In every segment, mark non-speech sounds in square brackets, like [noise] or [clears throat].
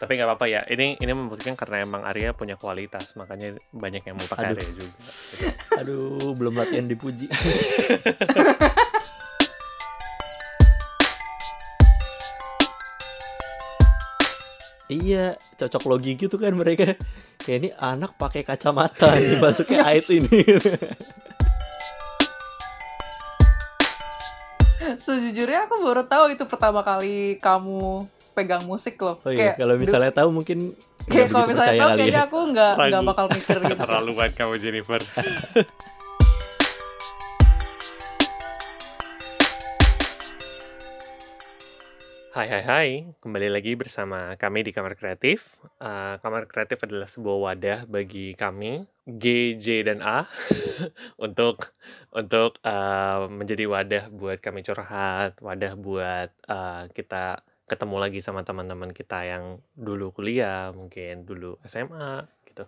Tapi nggak apa-apa ya. Ini ini membuktikan karena emang Arya punya kualitas, makanya banyak yang mau pakai Aduh. Arya juga. [laughs] Aduh, belum latihan dipuji. [laughs] iya, cocok logi gitu kan mereka. Kayak ini anak pakai kacamata nih masuknya [laughs] ait ini. Sejujurnya aku baru tahu itu pertama kali kamu pegang musik loh. Oh iya, kayak kalau misalnya tahu mungkin kayak kalau misalnya tahu kali kayaknya ya. aku nggak nggak bakal mikir [laughs] gitu. Keterlaluan kamu Jennifer. [laughs] Hai hai hai, kembali lagi bersama kami di Kamar Kreatif. Eh, Kamar Kreatif adalah sebuah wadah bagi kami G, J, dan A [laughs] untuk untuk eh, menjadi wadah buat kami curhat, wadah buat eh, kita ketemu lagi sama teman-teman kita yang dulu kuliah, mungkin dulu SMA gitu.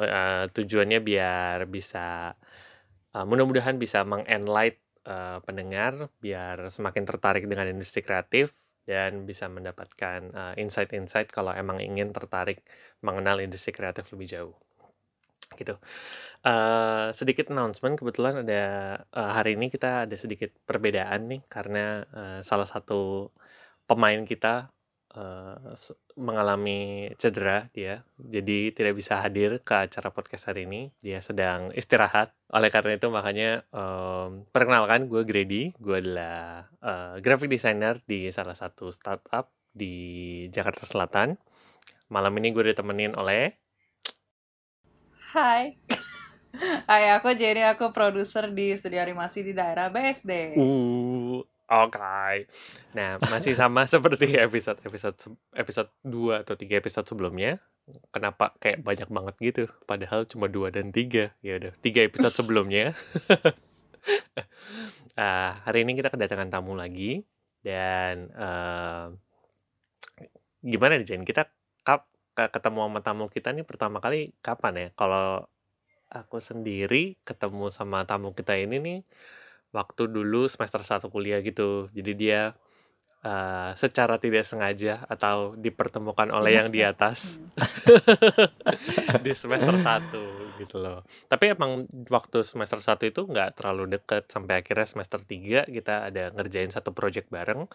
Eh, tujuannya biar bisa eh, mudah-mudahan bisa mengenlight eh, pendengar biar semakin tertarik dengan industri kreatif dan bisa mendapatkan eh, insight-insight kalau emang ingin tertarik mengenal industri kreatif lebih jauh gitu. Eh, sedikit announcement kebetulan ada eh, hari ini kita ada sedikit perbedaan nih karena eh, salah satu pemain kita s- mengalami cedera dia, jadi tidak bisa hadir ke acara podcast hari ini. Dia sedang istirahat. Oleh karena itu makanya em, perkenalkan gue Grady, gue adalah eh, graphic designer di salah satu startup di Jakarta Selatan. Malam ini gue ditemenin oleh Hai. [laughs] Hai, aku Jenny, aku produser di studio animasi di daerah BSD. Uh, oke. Nah, masih sama [laughs] seperti episode episode episode 2 atau 3 episode sebelumnya. Kenapa kayak banyak banget gitu? Padahal cuma 2 dan 3. Ya udah, 3 episode [laughs] sebelumnya. [laughs] Ah, hari ini kita kedatangan tamu lagi dan eh, gimana nih Jen? Kita kap ke- ketemu sama tamu kita nih pertama kali kapan ya? Kalau aku sendiri ketemu sama tamu kita ini nih waktu dulu semester 1 kuliah gitu. Jadi dia eh, secara tidak sengaja atau dipertemukan oleh Tidak yang di atas Hmm. [laughs] di semester 1 gitu loh. Tapi emang waktu semester 1 itu nggak terlalu deket sampai akhirnya semester 3 kita ada ngerjain satu project bareng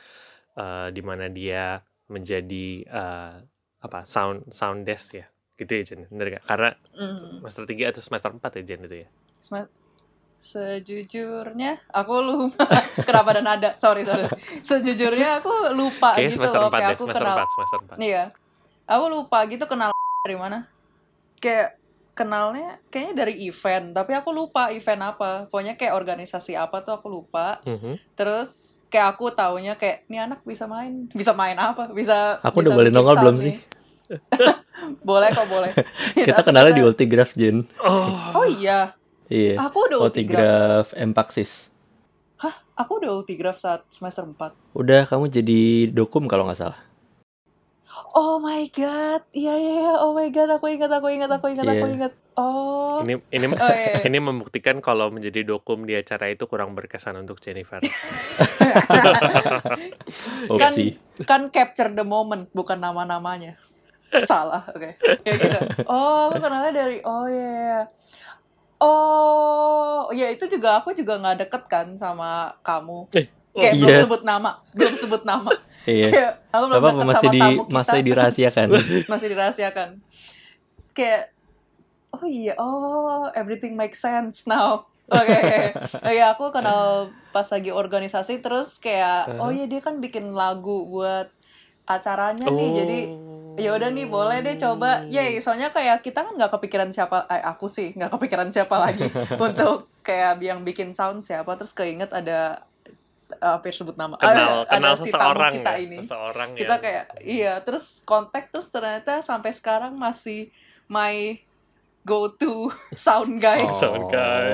eh, di mana dia menjadi eh, apa sound sound desk ya. Gitu ya Jen, bener gak? Karena Hmm. semester 3 atau semester 4 ya Jen itu ya. Sejujurnya aku lupa [laughs] kenapa ada nada. Sorry, sorry. Sejujurnya aku lupa Kayaknya gitu loh. 4 Kayak deh, aku semester kenal 4, semester 4. Iya. Aku lupa gitu kenal [laughs] dari mana. Kayak kenalnya kayaknya dari event, tapi aku lupa event apa. Pokoknya kayak organisasi apa tuh aku lupa. Mhm. Terus kayak aku taunya kayak ini anak bisa main, bisa main apa? Bisa Aku bisa udah boleh nongol belum sih? nih. [laughs] boleh kok boleh. Kita kenalnya di kata- Ultigraph, Jen. Oh iya, Iya. aku udah ultigraph. Ultigraph Empaxis. Aku udah ultigraph saat semester 4. Udah kamu jadi dokum kalau nggak salah. Oh my god, iya iya iya, oh my god, aku ingat, aku ingat, aku ingat, aku Iya. ingat. Oh, Ini ini oh iya. iya. [laughs] ini membuktikan kalau menjadi dokum di acara itu kurang berkesan untuk Jennifer. [laughs] Opsi. kan capture the moment, bukan nama-namanya. Salah, oke. Ya gitu. [laughs] Oh, aku kenalnya dari, oh iya. iya. Oh, ya itu juga aku juga nggak deket kan sama kamu. Eh, Kayak iya. belum sebut nama, belum sebut nama. [laughs] Iya. Kayak aku belum deket masih sama di tamu kita. masih dirahasiakan. [laughs] masih dirahasiakan. Kayak oh iya, oh everything makes sense now. [laughs] Oke, oh iya aku kenal pas lagi organisasi terus kayak oh iya dia kan bikin lagu buat acaranya nih jadi ya udah nih boleh deh coba. Ya soalnya kayak kita kan nggak kepikiran siapa eh, aku sih nggak kepikiran siapa lagi [laughs] untuk kayak yang bikin sound siapa. Terus keinget ada eh, hampir sebut nama. Kenal ada, kenal ada si seseorang kita ya, ini. seseorang kita yang- kayak iya terus kontak terus ternyata sampai sekarang masih my go to [laughs] sound guy. Oh. Sound guy.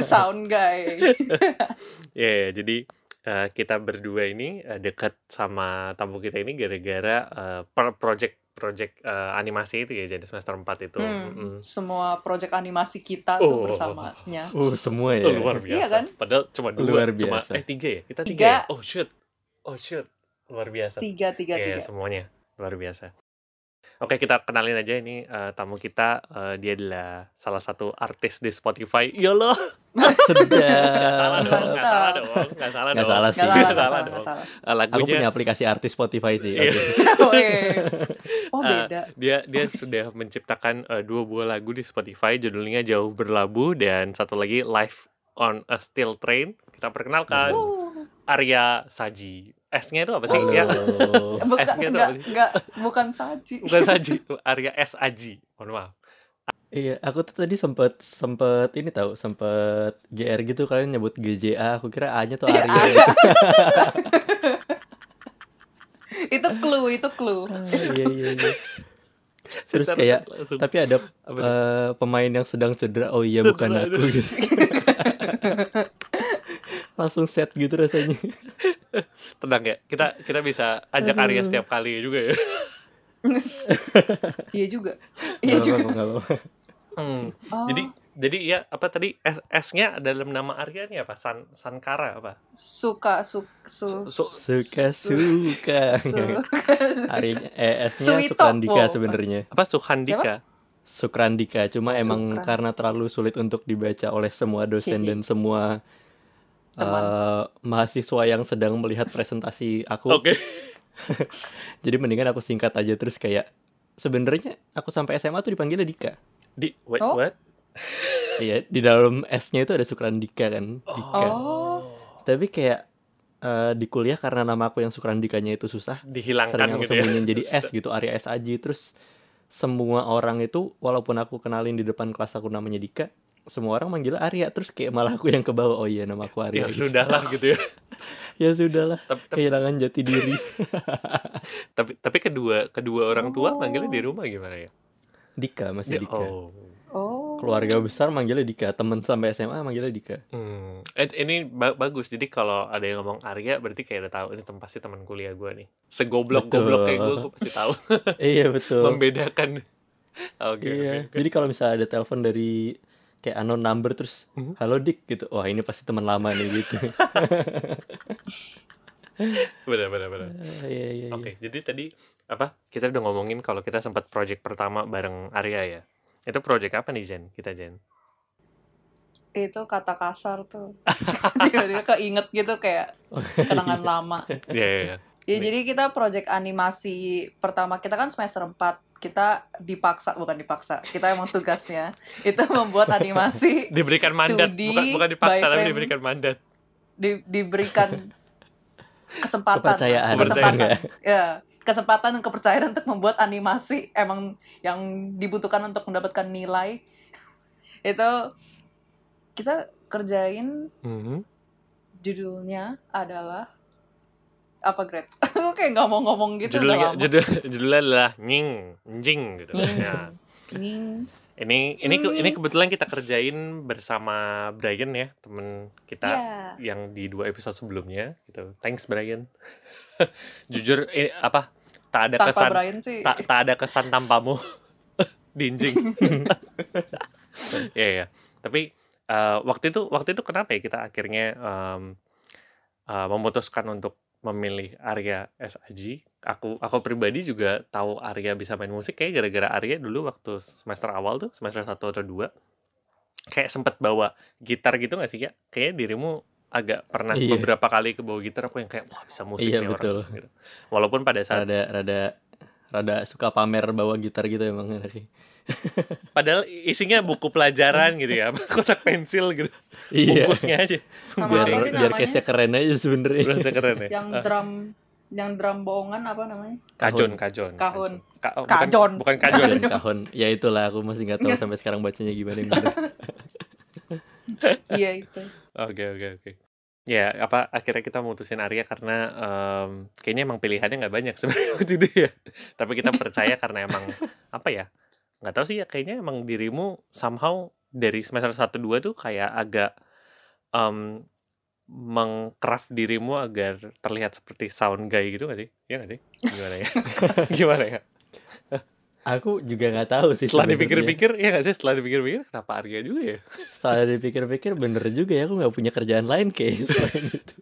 sound guy. [laughs] Ya, ya, jadi eh, kita berdua ini eh, dekat sama tamu kita ini gara-gara eh, per project project eh, animasi itu ya jadi semester 4 itu. Hmm, Mm-mm. semua project animasi kita Oh. tuh bersamanya [laughs] Uh, semua Oh, ya. luar biasa. Iya kan? Padahal cuma dua, Luar cuma biasa. eh tiga ya. Kita tiga. Tiga. ya? Oh shoot. Oh shoot. Luar biasa. tiga tiga Iya, tiga semuanya luar biasa. Oke, kita kenalin aja ini eh, tamu kita. eh, dia adalah salah satu artis di Spotify. Ya Allah, nggak salah dong, nggak salah dong, nggak salah Nggak dong. salah Gak sih. salah, gak salah salah, dong. gak salah. Eh, Aku lagunya punya aplikasi artis Spotify sih. Iya. oke. [laughs] Oh, beda. dia dia sudah menciptakan eh, dua buah lagu di Spotify judulnya Jauh Berlabuh dan satu lagi Live on a Steel Train. Kita perkenalkan Oh. Arya Saji. S-nya itu apa sih? Halo. Ya, [laughs] Bukan, S-nya tuh enggak, apa sih? enggak, bukan saji. bukan [laughs] Saji, Arya S Aji. Mohon maaf. Iya, aku tuh tadi sempet sempet ini tahu sempet GR gitu kalian nyebut GJA, aku kira A-nya tuh Iya, Arya. A. gitu. [laughs] itu clue, itu clue. Ah, Iya iya iya. Terus kayak langsung. tapi ada Apa nih? eh, pemain yang sedang cedera. Oh iya Cedera, bukan aku gitu. Langsung set gitu rasanya. Tenang ya. Kita kita bisa ajak Arya Aduh. setiap kali juga ya. Iya juga. [laughs] Iya juga. apa-apa, nggak apa-apa. Hmm. Oh, Jadi jadi ya apa tadi S S-nya dalam nama Arya nih apa? San Sankara apa? suka, su, su, Su- Suka suka. su, [laughs] Arinya eh S-nya. Sukrandika sebenarnya. apa Suhandika? Sukrandika cuma emang Sukran. karena terlalu sulit untuk dibaca oleh semua dosen dan semua Teman. eh, mahasiswa yang sedang melihat presentasi aku. Oke. [laughs] Jadi mendingan aku singkat aja terus kayak sebenarnya aku sampai SMA tuh dipanggilnya Dika. Di wait Oh. what? [laughs] Iya, di dalam S-nya itu ada Sukrandika kan, Dika. Oh. Tapi kayak eh, di kuliah karena nama aku yang Sukrandikanya itu susah, Dihilangkan sering aku gitu ya. sembunyiin jadi [laughs] S gitu, Arya S Aji. Terus semua orang itu walaupun aku kenalin di depan kelas aku namanya Dika, semua orang manggil Arya terus kayak malah aku yang ke bawah. Oh iya nama aku Arya. Ya gitu. sudahlah gitu ya. [laughs] ya sudahlah, tapi, tapi, kehilangan jati diri. [laughs] tapi tapi kedua kedua orang tua Oh. manggilnya di rumah gimana ya? Dika masih Di- Dika. oh. Oh. Keluarga besar manggilnya Dika, temen sampai SMA manggilnya Dika. Hmm. Eh, ini ba- bagus. Jadi kalau ada yang ngomong Arya berarti kayak udah tahu ini tem- pasti teman kuliah gue nih. Segoblok-goblok kayak gue, Betul. gue pasti tahu iya betul. [laughs] membedakan. Oke, iya. oke, oke. Jadi kalau misalnya ada telepon dari kayak unknown number terus Mhm. halo Dik gitu. Wah, ini pasti teman lama nih gitu. [laughs] Benar, benar, benar. Ah, Iya iya iya. Oke, jadi tadi apa? Kita udah ngomongin kalau kita sempat project pertama bareng Arya ya. Itu project apa nih Jen? Kita Jen. Itu kata kasar tuh. [laughs] Tiba-tiba keinget gitu kayak kenangan lama. Iya, iya, iya. Ya, jadi kita project animasi pertama kita kan semester 4 kita dipaksa bukan dipaksa kita emang tugasnya [laughs] itu membuat animasi Diberikan mandat, 2D bukan bukan dipaksa tapi frame. diberikan mandat. di- diberikan kesempatan Kepercayaan, kesempatan enggak? ya kesempatan dan kepercayaan untuk membuat animasi emang yang dibutuhkan untuk mendapatkan nilai [laughs] itu kita kerjain Mhm. judulnya adalah apa grade? [laughs] Aku kayak nggak mau ngomong gitu judulnya lama. judul judulnya adalah nying njing gitu Nying. ya Nying. ini ini ke- Hmm. ini kebetulan kita kerjain bersama Brian ya temen kita Iya. yang di dua episode sebelumnya gitu thanks Brian [laughs] jujur ini apa tak ada Tanpa kesan Brian sih. tak tak ada kesan tanpamu [laughs] dinjing ya ya tapi eh, waktu itu waktu itu kenapa ya kita akhirnya em, eh, memutuskan untuk memilih Arya S Aji aku aku pribadi juga tahu Arya bisa main musik kayak gara-gara Arya dulu waktu semester awal tuh semester 1 atau 2 kayak sempet bawa gitar gitu gak sih ya kayak dirimu agak pernah Iya. beberapa kali ke bawa gitar aku yang kayak wah bisa musik Iya, nih betul. orang gitu. walaupun pada saat Rada rada rada suka pamer bawa gitar gitu emang anaknya. [laughs] Padahal isinya buku pelajaran gitu ya, [laughs] kotak pensil gitu, Iya. bungkusnya aja. Sama biar sih biar case-nya keren aja sebenarnya. Keren ya. Yang Ah, drum yang drum bohongan apa namanya? kajon, kajon. Kahun. Ka- oh, Kajon. Bukan, bukan kajon. Kahon, kahon. Ya itulah aku masih nggak tahu sampai sekarang bacanya gimana [laughs] iya itu. Oke, oke, oke. Ya, apa akhirnya kita mutusin Arya karena em, kayaknya emang pilihannya nggak banyak [laughs] sebenarnya waktu itu ya. Tapi kita percaya karena emang apa ya? Nggak tahu sih ya, kayaknya emang dirimu somehow dari semester 1 2 tuh kayak agak em mengcraft dirimu agar terlihat seperti sound guy gitu gak sih? Iya gak sih? Gimana ya? [laughs] Gimana ya? Aku juga nggak tahu sih. Setelah dipikir-pikir, ya gak sih? Setelah dipikir-pikir, kenapa Arya juga ya? [laughs] Setelah dipikir-pikir bener juga ya aku nggak punya kerjaan lain kayak [laughs] selain itu.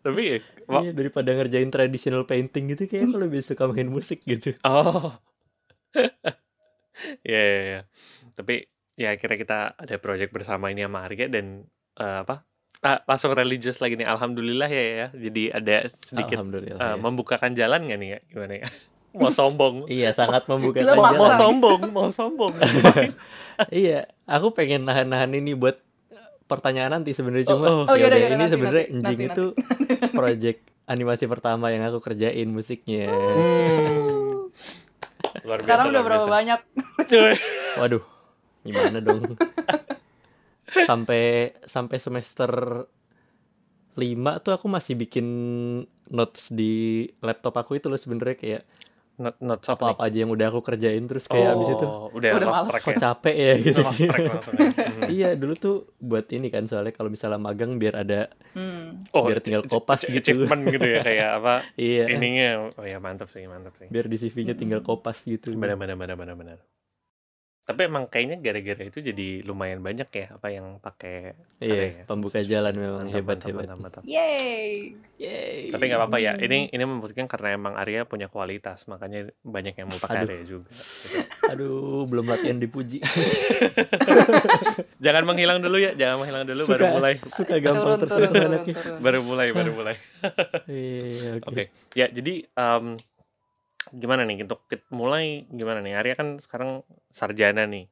Tapi wa- Iya, daripada ngerjain traditional painting gitu kayak aku lebih suka main musik gitu. [laughs] oh. Ya, ya, ya. Tapi ya akhirnya kita ada project bersama ini sama Arya dan eh, apa? Ah, langsung religius lagi nih. Alhamdulillah ya ya. Jadi ada sedikit eh, ya. membukakan jalan nggak nih ya? Gimana ya? Mau sombong. Iya, sangat membuka Kita mau, sombong, mau sombong. [laughs] Iya, aku pengen nahan-nahan ini buat pertanyaan nanti sebenarnya Oh, cuma oh. Oh, ya yaudah, udah, yaudah, ini nanti, sebenarnya nanti, Enjing nanti, itu [laughs] project animasi pertama yang aku kerjain musiknya. Luar biasa, Sekarang udah berapa biasa. banyak? [laughs] Waduh, gimana dong? sampai sampai semester 5 tuh aku masih bikin notes di laptop aku itu loh sebenarnya kayak Not, not apa apa-apa aja yang udah aku kerjain terus kayak abis itu Oh, udah, Udah lost males. track kok ya. capek ya gitu. [laughs] Ya. Hmm. iya, dulu tuh buat ini kan soalnya kalau misalnya magang biar ada Hmm. Oh, Biar tinggal kopas gitu. Achievement gitu ya kayak apa? [laughs] iya, Ininya oh ya mantap sih, mantap sih. biar di CV-nya tinggal kopas gitu. Benar benar benar benar benar. Tapi emang kayaknya gara-gara itu jadi lumayan banyak ya apa yang pakai Iya, ada ya. pembuka jalan memang hebat hebat. Yay. Yeay. Tapi nggak apa-apa ya. Ini ini membuktikan karena emang Arya punya kualitas, makanya banyak yang mau pakai Aduh. Arya juga. gitu. [laughs] Aduh, belum latihan dipuji. [laughs] Jangan menghilang dulu ya, jangan menghilang dulu suka, baru mulai. Suka gampang tersentuh anaknya. Baru mulai, baru mulai. Iya, oke. Oke. Ya, jadi em, gimana nih untuk mulai gimana nih? Arya kan sekarang sarjana nih.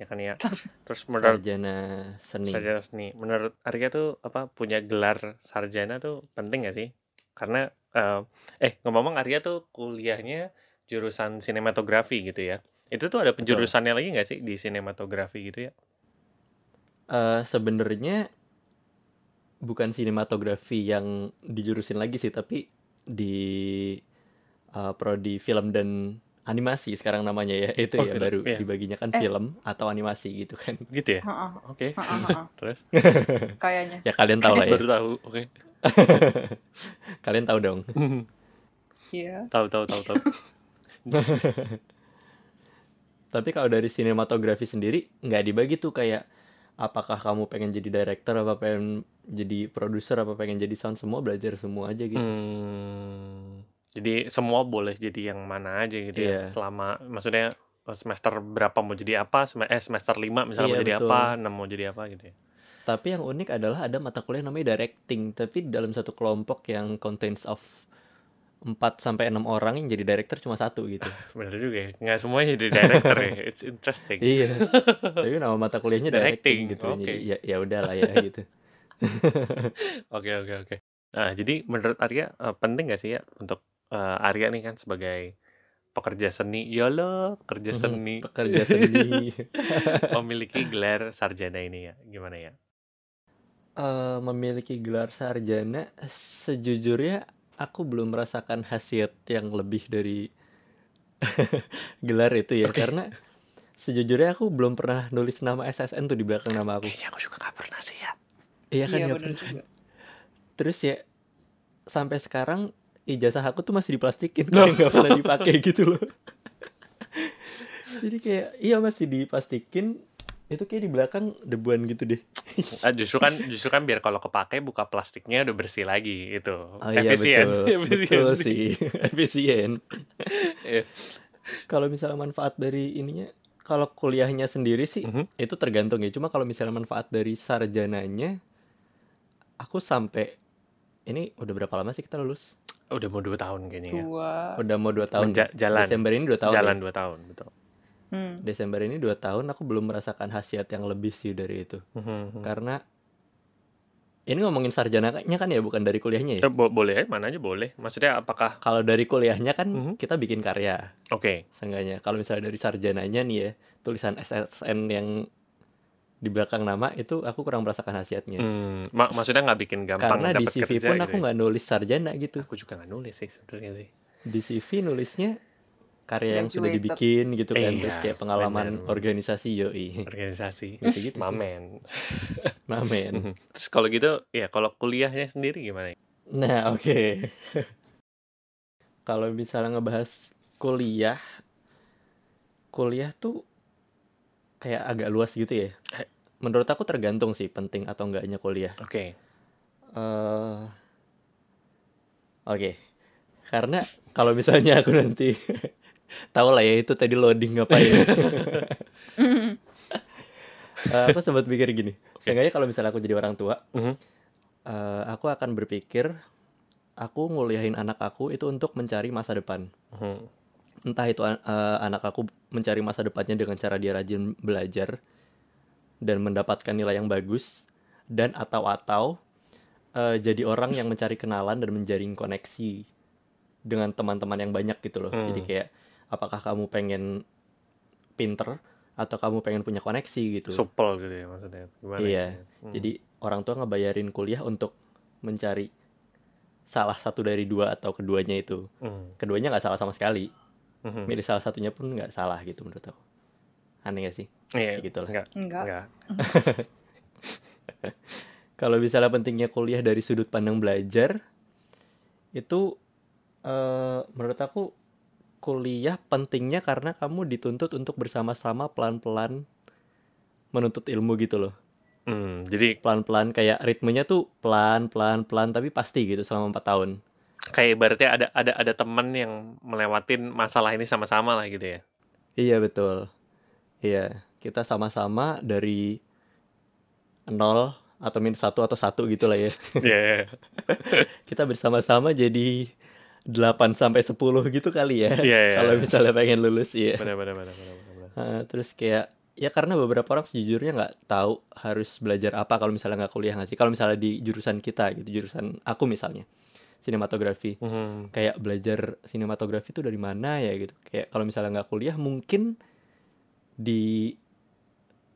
Ya kan ya. Terus menurut Sarjana seni. sarjana seni, menurut Arya tuh apa punya gelar sarjana tuh penting gak sih? Karena eh, eh ngomong-ngomong Arya tuh kuliahnya jurusan sinematografi gitu ya. Itu tuh ada penjurusannya lagi nggak sih di sinematografi gitu ya? Eh, sebenarnya bukan sinematografi yang dijurusin lagi sih, tapi di eh, prodi film dan animasi sekarang namanya ya. Itu Oh, ya film, baru iya. dibaginya kan Eh. film atau animasi gitu kan. [laughs] Gitu ya? Oke. [laughs] Terus Kayaknya. Ya kalian tahu lah ya. baru tahu. Oke. [laughs] Kalian tahu dong. Iya. tahu tahu tahu tahu. Tapi kalau dari sinematografi sendiri nggak dibagi tuh kayak apakah kamu pengen jadi director apa pengen jadi produser apa pengen jadi sound semua belajar semua aja gitu. Hmm, jadi semua boleh jadi yang mana aja gitu ya. Iya. Selama maksudnya eh, semester berapa mau jadi apa? Eh semester 5 misalnya mau Iya, jadi betul. apa, 6 mau jadi apa gitu ya. Tapi yang unik adalah ada mata kuliah namanya directing, tapi dalam satu kelompok yang contains of 4 sampai 6 orang yang jadi director cuma satu gitu. [laughs] Bener juga ya. Nggak semuanya jadi director ya. [laughs] It's interesting. iya. [laughs] Tapi nama mata kuliahnya Directing, directing, gitu. oke. Jadi ya ya udahlah ya gitu. Oke oke oke. Nah, jadi menurut Arya eh, penting gak sih ya untuk eh, Arya nih kan sebagai pekerja seni, yolo pekerja Mhm, seni, Pekerja seni. [laughs] memiliki [laughs] gelar sarjana ini ya, gimana ya? Eh, memiliki gelar sarjana sejujurnya aku belum merasakan khasiat yang lebih dari [laughs] gelar itu ya Oke. karena sejujurnya aku belum pernah nulis nama SSN tuh di belakang nama aku Kayaknya aku juga gak pernah sih ya. iya kan Iya bener pernah juga. terus ya sampai sekarang ijazah aku tuh masih diplastikin kayak nggak pernah dipakai [laughs] gitu loh jadi kayak iya masih diplastikin itu kayak di belakang debuan gitu deh [laughs] Ah, justru kan justru kan biar kalau kepake buka plastiknya udah bersih lagi itu. Oh iya Efisien. betul, [laughs] betul Efisiensi. sih, efisien. Iya. Kalau misalnya manfaat dari ininya, kalau kuliahnya sendiri sih Mhm. itu tergantung ya. Cuma kalau misalnya manfaat dari sarjananya, aku sampai ini udah berapa lama sih kita lulus? Udah mau dua tahun kayaknya ya. Dua. Udah mau dua tahun. Menja- jalan. Desember ini dua tahun. Jalan ya? dua tahun, betul. Hmm. Desember ini dua tahun, aku belum merasakan khasiat yang lebih sih dari itu. Mhm. Karena ini ngomongin sarjananya kan ya, bukan dari kuliahnya Eh, ya. bo- boleh, mana aja boleh. Maksudnya apakah Kalau dari kuliahnya kan Mhm. kita bikin karya. oke? Seenggaknya kalau misalnya dari sarjananya nih ya tulisan SSN yang di belakang nama itu aku kurang merasakan khasiatnya Hmm, mak- maksudnya nggak bikin gampang karena di dapet CV kerja pun gitu aku ya? nggak nulis sarjana gitu Aku juga nggak nulis sih sebenarnya sih. di CV nulisnya karya yang sudah dibikin gitu kan terus Iya, kayak pengalaman bener. organisasi yoi Organisasi. [laughs] gitu gitu Mamen. [laughs] Mamen. Terus kalau gitu, ya kalau kuliahnya sendiri gimana? nah [laughs] oke kalau misalnya ngebahas kuliah kuliah tuh kayak agak luas gitu ya menurut aku tergantung sih penting atau enggaknya kuliah Oke. eh oke. Karena kalau misalnya aku nanti [laughs] tahu lah ya itu tadi loading ngapain. [laughs] Eh, aku sempat pikir gini, seenggaknya kalau misalnya aku jadi orang tua, Mhm. eh, aku akan berpikir aku nguliahin anak aku itu untuk mencari masa depan. Mhm. Entah itu an- eh, anak aku mencari masa depannya dengan cara dia rajin belajar dan mendapatkan nilai yang bagus dan atau atau eh, jadi orang yang mencari kenalan dan menjaring koneksi dengan teman-teman yang banyak gitu loh. Jadi Hmm. kayak apakah kamu pengen pinter atau kamu pengen punya koneksi gitu. Supel gitu ya maksudnya. Gimana Iya. ya? Hmm. Jadi orang tua ngebayarin kuliah untuk mencari salah satu dari dua atau keduanya itu. Hmm. Keduanya nggak salah sama sekali. Mhm. Milih salah satunya pun nggak salah gitu menurut aku. Aneh gak sih? Iya, Kayak gitu lah. enggak, Enggak. enggak. [laughs] Kalau misalnya pentingnya kuliah dari sudut pandang belajar, itu eh, menurut aku kuliah pentingnya karena kamu dituntut untuk bersama-sama pelan-pelan menuntut ilmu gitu loh. Hmm, jadi Pelan-pelan kayak ritmenya tuh pelan-pelan pelan tapi pasti gitu selama empat tahun. Kayak ibaratnya ada ada ada teman yang melewatin masalah ini sama-sama lah gitu ya. Iya betul. Iya, kita sama-sama dari nol atau minus satu atau satu gitu lah ya. [laughs] Iya. [laughs] Kita bersama-sama jadi 8 sampai 10 gitu kali ya. Iya, iya. Kalau misalnya pengen lulus ya. Benar benar benar benar benar. Heeh, terus kayak ya karena beberapa orang sejujurnya nggak tahu harus belajar apa kalau misalnya nggak kuliah nggak sih. Kalau misalnya di jurusan kita gitu, jurusan aku misalnya sinematografi. Mhm. Kayak belajar sinematografi itu dari mana ya gitu. Kayak kalau misalnya nggak kuliah mungkin di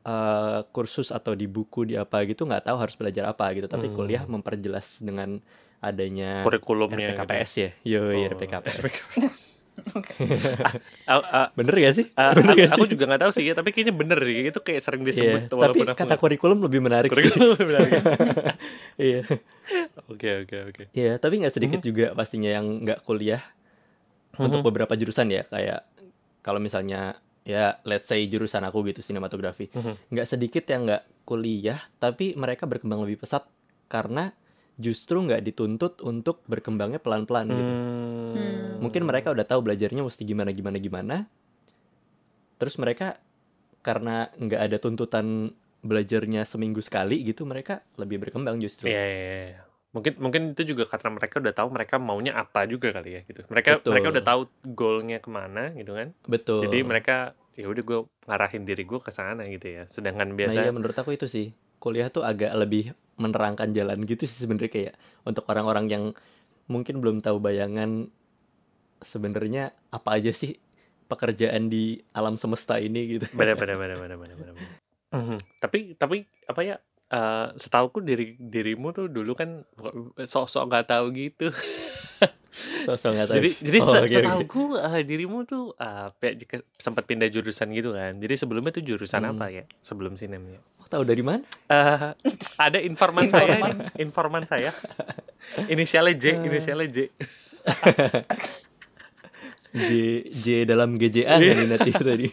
eh, kursus atau di buku di apa gitu nggak tahu harus belajar apa gitu. Tapi Hmm. kuliah memperjelas dengan adanya Kurikulumnya gitu. RPKPS ya. Yo, Oh, RPKPS. Oke. [laughs] Ah, ah, Bener gak sih? ah, [laughs] Bener aku, gak aku sih? juga nggak tahu sih ya, tapi kayaknya bener sih. Itu kayak sering Iya, disebut tapi walaupun aku kata kurikulum lebih menarik sih. kurikulum benar. [laughs] Iya. Oke oke oke. Iya, tapi nggak sedikit Mhm. juga pastinya yang nggak kuliah untuk Mhm. beberapa jurusan ya, kayak kalau misalnya ya let's say jurusan aku gitu sinematografi, Mhm. nggak sedikit yang nggak kuliah, tapi mereka berkembang lebih pesat karena justru nggak dituntut untuk berkembangnya pelan-pelan gitu. Hmm. Mungkin mereka udah tahu belajarnya mesti gimana gimana gimana, terus mereka karena nggak ada tuntutan belajarnya seminggu sekali gitu, mereka lebih berkembang justru. Iya, iya, iya. Mungkin mungkin itu juga karena mereka udah tahu mereka maunya apa juga kali ya gitu. Mereka mereka Betul. udah tahu goalnya ke mana gitu kan. Betul. Jadi mereka ya udah gue ngarahin diri gue ke sana gitu ya. Sedangkan Nah iya biasa menurut aku itu sih kuliah tuh agak lebih menerangkan jalan gitu sih sebenarnya kayak untuk orang-orang yang mungkin belum tahu bayangan sebenarnya apa aja sih pekerjaan di alam semesta ini gitu. benar benar [laughs] benar benar benar benar. benar. Mhm. Tapi tapi apa ya? eh setauku diri dirimu tuh dulu kan sok-sok nggak tahu gitu. [laughs] Sosok nggak tahu. Jadi jadi Oh, se- oke. setauku eh, dirimu tuh eh, pe- jika- sempat pindah jurusan gitu kan. Jadi sebelumnya tuh jurusan Hmm. apa ya? Sebelum sinemnya. Oh, tahu dari mana? Eh, ada informan saya Informan. saya. Inisialnya J, Eh. inisialnya J. J J dalam GJA Iya. kan ini nanti tadi.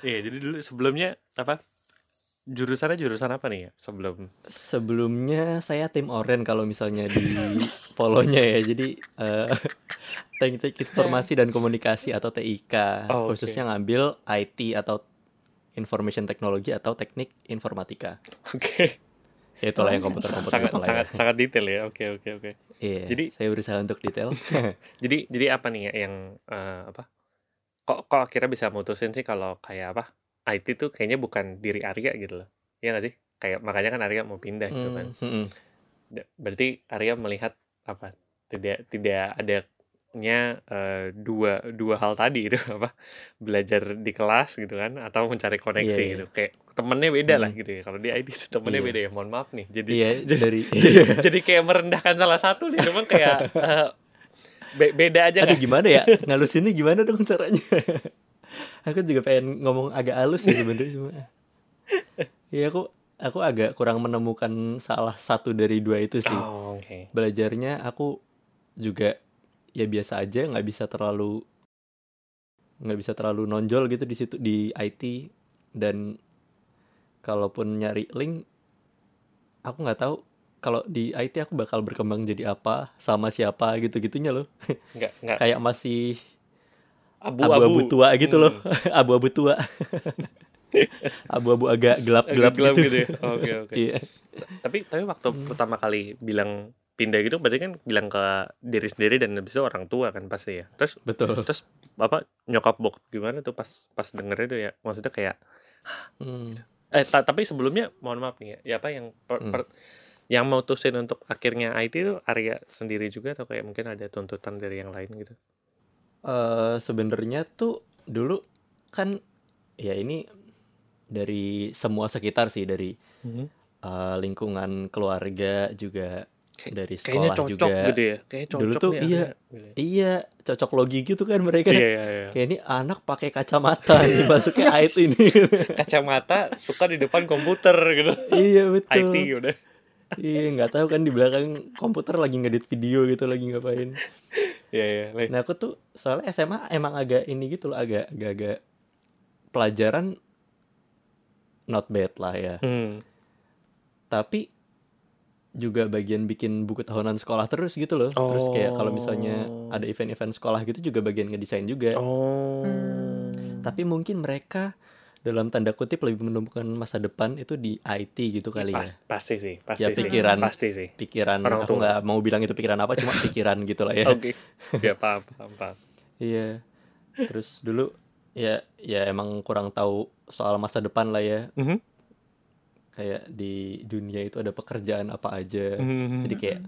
Iya, jadi dulu sebelumnya apa? Jurusannya jurusan apa nih ya? Sebelum Sebelumnya saya tim oren kalau misalnya di [laughs] polonya ya. Jadi eh, teknik informasi dan komunikasi atau TIK Oh, khususnya ngambil IT atau information technology atau teknik informatika. Oke. Ya itulah yang Oh, komputer-komputer sangat lah ya. sangat sangat detail ya. Oke, oke, oke. Iya, Jadi- saya berusaha untuk detail. [laughs] Jadi jadi apa nih ya yang eh, apa? Kok kok akhirnya bisa mutusin sih kalau kayak apa? IT tuh kayaknya bukan diri Arya gitu loh. Iya nggak sih? Kayak makanya kan Arya mau pindah gitu kan. Hmm, hmm, Berarti Arya melihat apa? Tidak tidak adanya eh, dua dua hal tadi itu [laughs] apa? Belajar di kelas gitu kan atau mencari koneksi Iya, iya. gitu. Kayak temennya beda lah Hmm. gitu ya. Kalau di IT tuh temennya Iya. beda ya. Mohon maaf nih. Jadi Iya, [laughs] jadi- dari jadi, [laughs] jadi kayak merendahkan salah satu nih cuman kayak eh, be- beda aja Aduh kan gimana ya? Ngalusinnya gimana dong caranya? aku juga pengen ngomong agak halus sih sebenarnya cuma. Iya aku aku agak kurang menemukan salah satu dari dua itu sih. oh oke Belajarnya aku juga ya biasa aja, nggak bisa terlalu nggak bisa terlalu nonjol gitu di situ di IT dan kalaupun nyari link aku nggak tahu kalau di IT aku bakal berkembang jadi apa sama siapa gitu-gitunya loh [laughs] Nggak nggak kayak masih abu-abu. tua gitu loh Hmm. [laughs] abu-abu tua [laughs] abu-abu agak gelap-gelap gitu, gitu ya. Oke oke. iya Tapi tapi waktu Hmm. pertama kali bilang pindah gitu berarti kan bilang ke diri sendiri dan habis itu orang tua kan pasti ya. Terus betul terus bapak nyokap bokap gimana tuh pas pas denger itu ya maksudnya kayak Hmm. eh ta- tapi sebelumnya mohon maaf nih ya, ya apa yang per- Hmm. per- yang mau tusin untuk akhirnya IT itu Arya sendiri juga atau kayak mungkin ada tuntutan dari yang lain gitu eh sebenarnya tuh dulu kan ya ini dari semua sekitar sih dari eh, lingkungan keluarga juga Kayak- dari kayaknya sekolah cocok juga. gitu ya. Kayak cocok Dulu tuh nih iya. Gitu. iya cocok logi gitu kan mereka. Iya iya iya. Kayak ini anak pakai kacamata dimasukin [laughs] IT ini. Kacamata suka di depan komputer gitu. Iya betul. IT udah. Iya nggak tahu kan di belakang komputer lagi ngedit video gitu lagi ngapain. Iya iya Lai. nah aku tuh soalnya SMA emang agak ini gitu loh agak agak, agak pelajaran not bad lah ya. Hmm. tapi juga bagian bikin buku tahunan sekolah terus gitu loh terus kayak kalau misalnya Oh. ada event-event sekolah gitu juga bagian ngedesain juga Oh. Hmm. tapi mungkin mereka dalam tanda kutip lebih menemukan masa depan itu di IT gitu kali ya Pas- pasti sih, pasti Ya, sih. pikiran. Pasti sih. pikiran Orang aku nggak mau bilang itu pikiran apa cuma [laughs] pikiran gitu lah ya Oke. Ya paham, paham, paham. iya terus dulu ya ya emang kurang tahu soal masa depan lah ya Mhm. Kayak di dunia itu ada pekerjaan apa aja Mhm. jadi kayak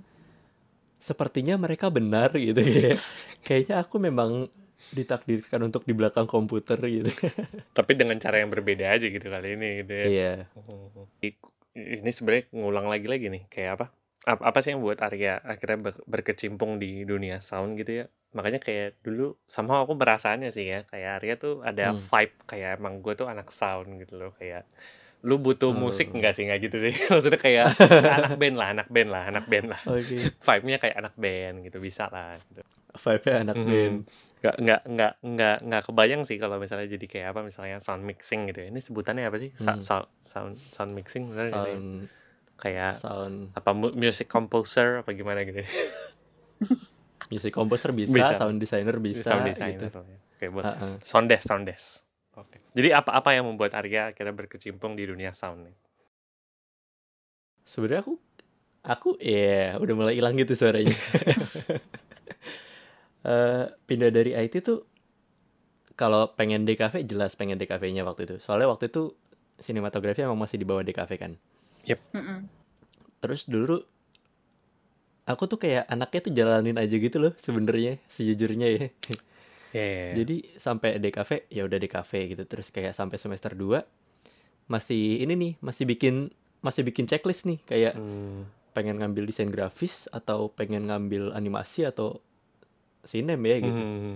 sepertinya mereka benar gitu [laughs] ya kayaknya aku memang ditakdirkan untuk di belakang komputer gitu [laughs] Tapi dengan cara yang berbeda aja gitu kali ini gitu ya. iya Mhm. I- Ini sebenarnya ngulang lagi lagi nih, kayak apa? Ap- Apa sih yang buat Arya akhirnya ber- berkecimpung di dunia sound gitu ya? Makanya kayak dulu sama aku merasaannya sih ya, kayak Arya tuh ada Hmm. vibe kayak emang gue tuh anak sound gitu loh, kayak lu butuh musik Oh. enggak sih nggak gitu sih [laughs] maksudnya kayak [laughs] anak band lah anak band lah anak band lah oke vibe-nya kayak anak band gitu bisa lah gitu. vibe anak Mhm. band nggak nggak nggak nggak nggak kebayang sih kalau misalnya jadi kayak apa misalnya sound mixing gitu ya ini sebutannya apa sih Sa- Hmm. sound sound sound mixing bener gitu ya? sound kayak sound apa mu- music composer apa gimana gitu [laughs] music composer bisa, Bisa. sound designer bisa sound gitu designer lah ya. oke buat Ah, ah. sound desk sound desk jadi apa apa yang membuat Arya akhirnya berkecimpung di dunia sound nih? Sebenarnya aku aku ya udah mulai hilang gitu suaranya. [laughs] Eh, pindah dari IT tuh kalau pengen DKV jelas pengen DKV-nya waktu itu. Soalnya waktu itu sinematografi emang masih di bawah DKV kan. Mm-mm. terus dulu aku tuh kayak anaknya tuh jalanin aja gitu loh sebenarnya sejujurnya ya ya ya, ya. jadi sampai DKV ya udah DKV gitu. Terus kayak sampai semester 2 masih ini nih masih bikin masih bikin checklist nih. Kayak Hmm. pengen ngambil desain grafis atau pengen ngambil animasi atau sinem ya gitu. Hmm.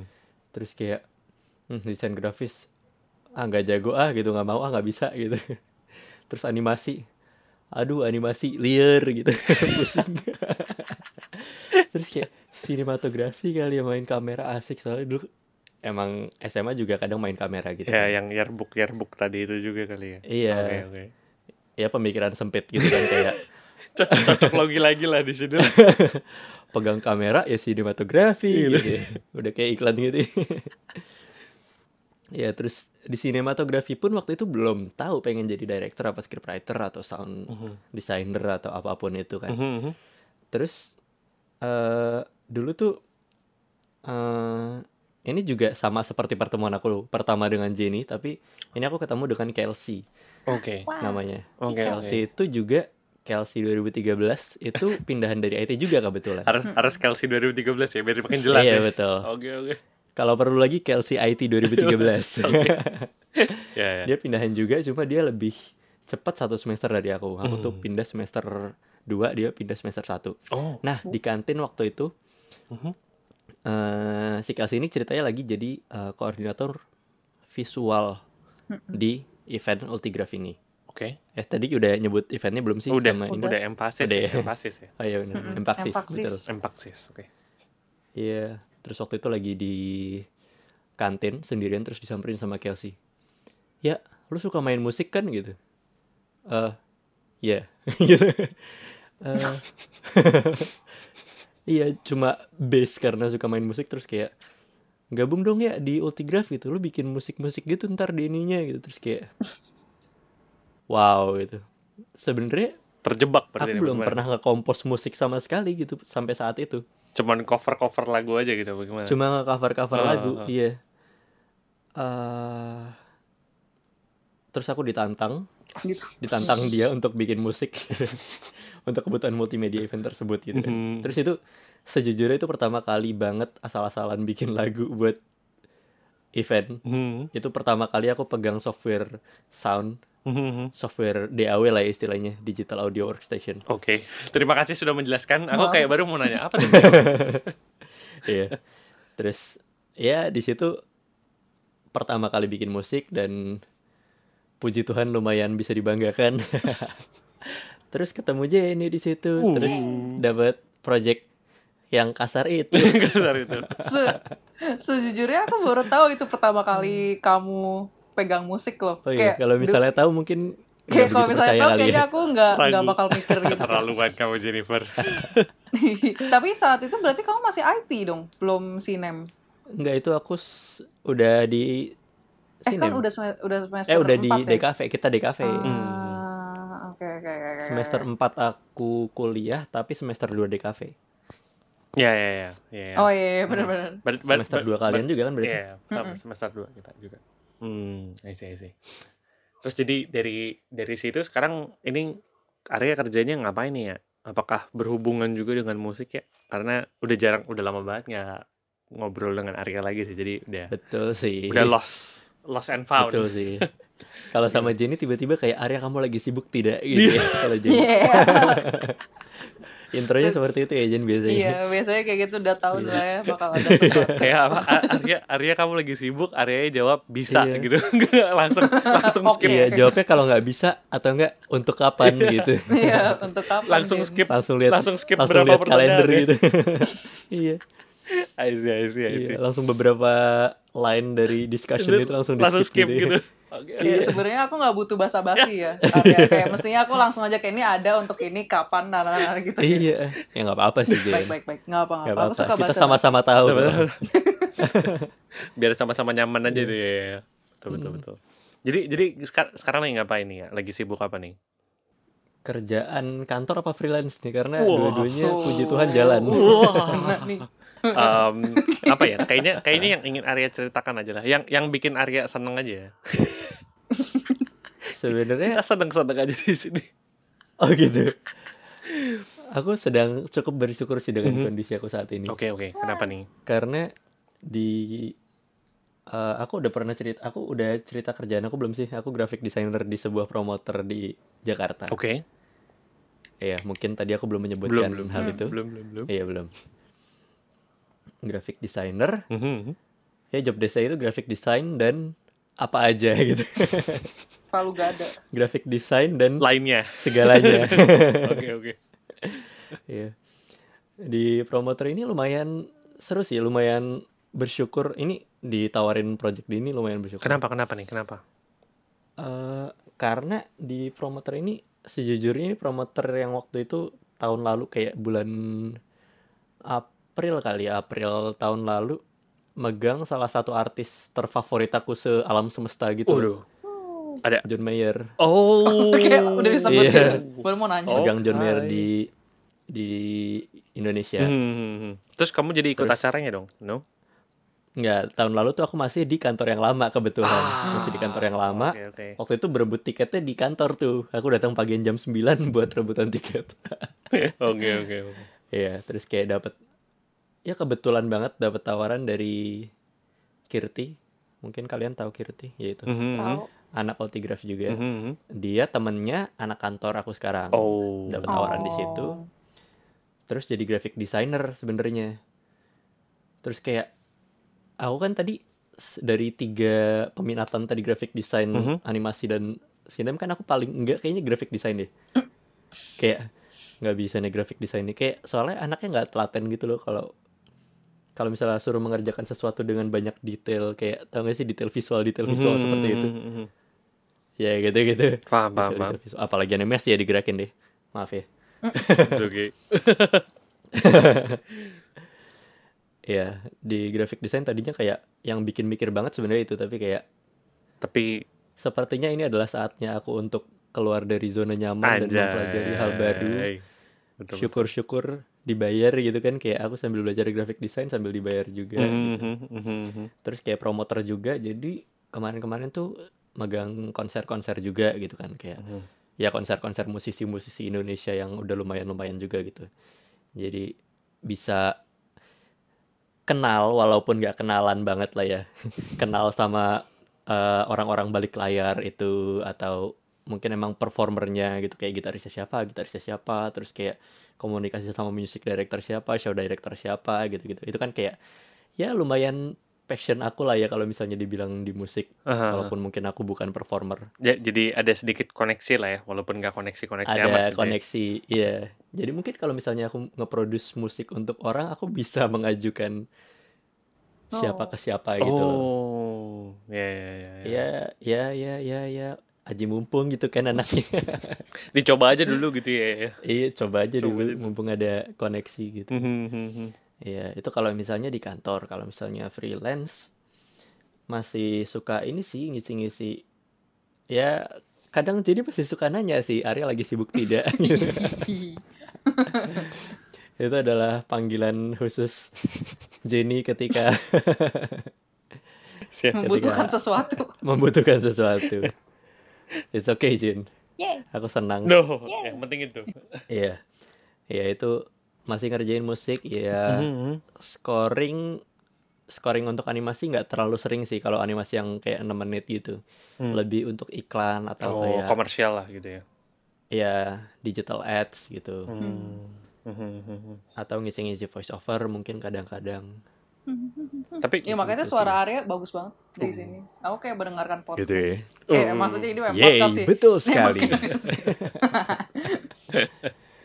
terus kayak hmm, desain grafis ah nggak jago ah gitu. Nggak mau ah nggak bisa gitu. [laughs] Terus animasi aduh animasi liar gitu. [laughs] Pusing. [laughs] Terus kayak sinematografi kali ya main kamera asik. Soalnya dulu emang SMA juga kadang main kamera gitu ya kan. yang yearbook yearbook tadi itu juga kali ya iya oke oke ya pemikiran sempit gitu kan kayak [laughs] Co- cocok lagi lagi lah di sini [laughs] pegang kamera ya sinematografi Gitu. gitu ya. udah kayak iklan gitu [laughs] ya terus di sinematografi pun waktu itu belum tahu pengen jadi director apa scriptwriter atau sound Mhm. designer atau apa pun itu kan Mhm, mhm. terus eh dulu tuh eh ini juga sama seperti pertemuan aku pertama dengan Jenny tapi ini aku ketemu dengan Kelsey oke Wow. namanya oke oke Kelsey itu juga Kelsey 2013 itu [laughs] pindahan dari IT juga kebetulan harus harus Kelsey 2013 ya biar makin jelas iya ya betul oke oke Kalau perlu lagi Kelsey IT 2013. [laughs] Oke. [laughs] ya ya dia pindahan juga cuma dia lebih cepat satu semester dari aku. Aku tuh Hmm. pindah semester 2, dia pindah semester 1. oh Nah, di kantin waktu itu Mhm. Eh si Kelsey ini ceritanya lagi jadi eh, koordinator visual Mm-mm. di event Ultigraph ini. oke Eh tadi udah nyebut eventnya belum sih udah sama ini? udah emphasis Udah ya ya. [laughs] emphasis ya Oh iya benar, Empaksis, Empaksis. betul. emphasis oke Iya, terus waktu itu lagi di kantin sendirian terus disamperin sama Kelsey. Ya, lu suka main musik kan gitu? Eh, Iya, [laughs] gitu. [laughs] Eh, iya, cuma base karena suka main musik terus kayak gabung dong ya di Ultigraph gitu. Lu bikin musik-musik gitu ntar di ininya gitu. Terus kayak wow gitu. Sebenarnya Terjebak aku berarti ini belum pernah nge-compose musik sama sekali gitu sampai saat itu. Cuman cover-cover lagu aja gitu bagaimana? Cuma nge-cover-cover Ah, lagu, ah. iya. Eh, terus aku ditantang, Gitu. ditantang dia untuk bikin musik [laughs] untuk kebutuhan multimedia event tersebut gitu kan. Mhm. Terus itu sejujurnya itu pertama kali banget asal-asalan [laughs] bikin lagu buat event. Mhm. Itu pertama kali aku pegang software sound, Mhm. software DAW lah istilahnya, Digital Audio Workstation. Oke, terima kasih sudah menjelaskan. Aku kayak baru mau nanya apa tuh? [laughs] Iya. Terus ya di situ pertama kali bikin musik dan puji Tuhan lumayan bisa dibanggakan. [laughs] Terus ketemu Jenny di situ, terus Uh. dapat project yang kasar itu. [laughs] Kasar itu. Se- sejujurnya aku baru tahu itu pertama kali kamu pegang musik loh. Oh iya, kalau misalnya tahu mungkin [laughs] kayak kalau misalnya tahu kayaknya ya. aku nggak nggak bakal mikir gitu. Keterlaluan kamu Jennifer. [laughs] Tapi saat itu berarti kamu masih IT dong, belum sinem. Enggak itu aku udah di Eh kan udah udah semester Eh udah di 4 ya? DKV, kita DKV. Ah, oke oke oke. oke. Semester 4 aku kuliah tapi semester 2 DKV. Ya ya ya. ya, ya. Oh iya, iya benar-benar. Ber- Semester ber- 2 kalian ber- juga kan berarti? Iya, sama semester 2 kita juga. Hmm, I see, I see. Terus jadi dari dari situ sekarang ini Arya kerjanya ngapain nih ya? Apakah berhubungan juga dengan musik ya? Karena udah jarang, udah lama banget nggak ngobrol dengan Arya lagi sih. Jadi udah Betul sih. udah lost, lost and found. Betul sih. [laughs] Kalau sama Jenny tiba-tiba kayak Arya kamu lagi sibuk tidak gitu ya. Kalau Jenny Iya. [laughs] intronya seperti itu ya Jen biasanya. Iya, biasanya kayak gitu udah tahu lah ya bakal ada [laughs] sesuatu. Kayak apa? Arya, Arya kamu lagi sibuk, Arya jawab bisa Iya. gitu. [laughs] Nggak, langsung langsung skip. Iya, jawabnya kalau nggak bisa atau enggak untuk kapan gitu. Iya, untuk kapan? Langsung Jen? skip. Langsung lihat Langsung skip langsung berapa lihat kalender ya. gitu. iya, I see, I see, I see. iya, langsung beberapa line dari discussion itu langsung di langsung skip, skip gitu. gitu. Oke. Iya, sebenarnya aku nggak butuh basa-basi ya. Arya. [laughs] kayak mestinya aku langsung aja kayak ini ada untuk ini kapan nah, nah, nah, gitu. iya, ya nggak apa-apa sih Jen. Baik baik baik. Nggak apa Nggak apa. Aku suka apa-apa. Kita sama-sama tahu. Betul. [laughs] Biar sama-sama nyaman aja tuh ya. Betul betul Hmm. betul. Jadi jadi sekar- sekarang lagi ngapain nih ya? Lagi sibuk apa nih? Kerjaan kantor apa freelance nih? Karena Wah. dua-duanya puji Tuhan jalan. Nah, nih. Em, apa ya? Kayaknya kayaknya yang ingin Arya ceritakan aja lah. Yang yang bikin Arya seneng aja. Sebenarnya Kita seneng-seneng aja di sini. Oh gitu. Aku sedang cukup bersyukur sih dengan Mhm. kondisi aku saat ini. Oke oke. Kenapa nih? Karena di eh, aku udah pernah cerita, aku udah cerita kerjaan aku belum sih? Aku graphic designer di sebuah promoter di Jakarta. Oke. Iya, mungkin tadi aku belum Belum menyebutkan belum. hal itu. Belum belum belum. Iya, belum. Graphic designer, Mhm. ya job desk itu graphic design dan apa aja [laughs] gitu. Palu gada. graphic design dan Lainnya. segalanya. [laughs] Oke oke. Iya. Di promoter ini lumayan seru sih, lumayan bersyukur. Ini ditawarin project di ini lumayan bersyukur. Kenapa kenapa nih? Kenapa? Eh, karena di promoter ini sejujurnya ini promoter yang waktu itu tahun lalu kayak bulan April kali ya, April tahun lalu megang salah satu artis terfavorit aku se-alam semesta gitu. Waduh. Ada. John Mayer. Oh. [laughs] Oke, udah disebutin. Iya. Baru mau nanya. Megang John Mayer di di Indonesia. Hmm. Terus kamu jadi ikut Terus- acaranya dong? No? Enggak, tahun lalu tuh aku masih di kantor yang lama kebetulan. Ah. Masih di kantor yang lama. Oke oke. Waktu itu berebut tiketnya di kantor tuh. Aku datang pagian jam 9 [laughs] buat rebutan tiket. [laughs] Oke oke oke. Iya, terus kayak dapat ya kebetulan banget dapat tawaran dari Kirti. Mungkin kalian tahu Kirti, yaitu Mhm. Tahu. anak Ultigraph juga. Mhm. Dia temennya anak kantor aku sekarang. Oh. Dapat tawaran di situ. Oh. Terus jadi graphic designer sebenarnya. Terus kayak aku kan tadi dari tiga peminatan tadi graphic design, Mhm. animasi dan sinem kan aku paling enggak kayaknya graphic design deh. [clears throat] kayak nggak bisa nih graphic design nih kayak soalnya anaknya nggak telaten gitu loh kalau kalau misalnya suruh mengerjakan sesuatu dengan banyak detail kayak tau gak sih detail visual detail visual seperti itu Mhm. ya gitu-gitu Paham, paham, Gitu, paham. gitu, visual. apalagi animasi ya digerakin deh maaf ya okay. [laughs] ya di graphic design tadinya kayak yang bikin mikir banget sebenarnya itu tapi kayak Tapi sepertinya ini adalah saatnya aku untuk keluar dari zona nyaman dan mempelajari hal baru anjay. Betul. syukur-syukur dibayar gitu kan kayak aku sambil belajar graphic design sambil dibayar juga Mhm, gitu. mhm, mhm, mhm. terus kayak promoter juga jadi kemarin-kemarin tuh megang konser-konser juga gitu kan kayak Mhm. ya konser-konser musisi-musisi Indonesia yang udah lumayan-lumayan juga gitu jadi bisa kenal walaupun nggak kenalan banget lah ya [laughs] kenal sama eh, orang-orang balik layar itu atau mungkin emang performernya gitu kayak gitarisnya siapa gitarisnya siapa terus kayak komunikasi sama music director siapa show director siapa gitu-gitu itu kan kayak ya lumayan passion aku lah ya kalau misalnya dibilang di musik Aha. walaupun mungkin aku bukan performer Ja- jadi ada sedikit koneksi lah ya, walaupun nggak koneksi-koneksi amat ada gitu ya. koneksi iya jadi mungkin kalau misalnya aku nge-produce musik untuk orang aku bisa [laughs] mengajukan siapa Oh. ke siapa gitu Oh, ya, ya, ya, ya. ya ya ya ya ya aji mumpung gitu kan anaknya [laughs] Dicoba aja dulu gitu ya. iya coba aja Coba dulu aja. mumpung ada koneksi gitu Mhm, mhm. Iya, itu kalau misalnya di kantor, kalau misalnya freelance masih suka ini sih ngisi-ngisi. Ya, kadang jadi masih suka nanya sih, Arya lagi sibuk tidak? Gitu. [laughs] [laughs] itu adalah panggilan khusus Jenny ketika Siap. Membutuhkan sesuatu. membutuhkan sesuatu. [laughs] It's okay, Jin. Yay. Aku senang. No, Yeah. yang penting itu. [laughs] Iya. Iya, itu masih ngerjain musik, ya scoring scoring untuk animasi nggak terlalu sering sih kalau animasi yang kayak 6 menit gitu. Hmm. Lebih untuk iklan atau Oh, kayak komersial lah gitu ya. ya digital ads gitu. Hmm. Mhm, mhm. Atau ngisi-ngisi voice over mungkin kadang-kadang. [laughs] Tapi Ya makanya Gitu suara Arya bagus banget di sini. Aku kayak mendengarkan podcast. Gitu ya. Eh, Oh. maksudnya ini memang podcast sih. betul sekali. podcast. [laughs]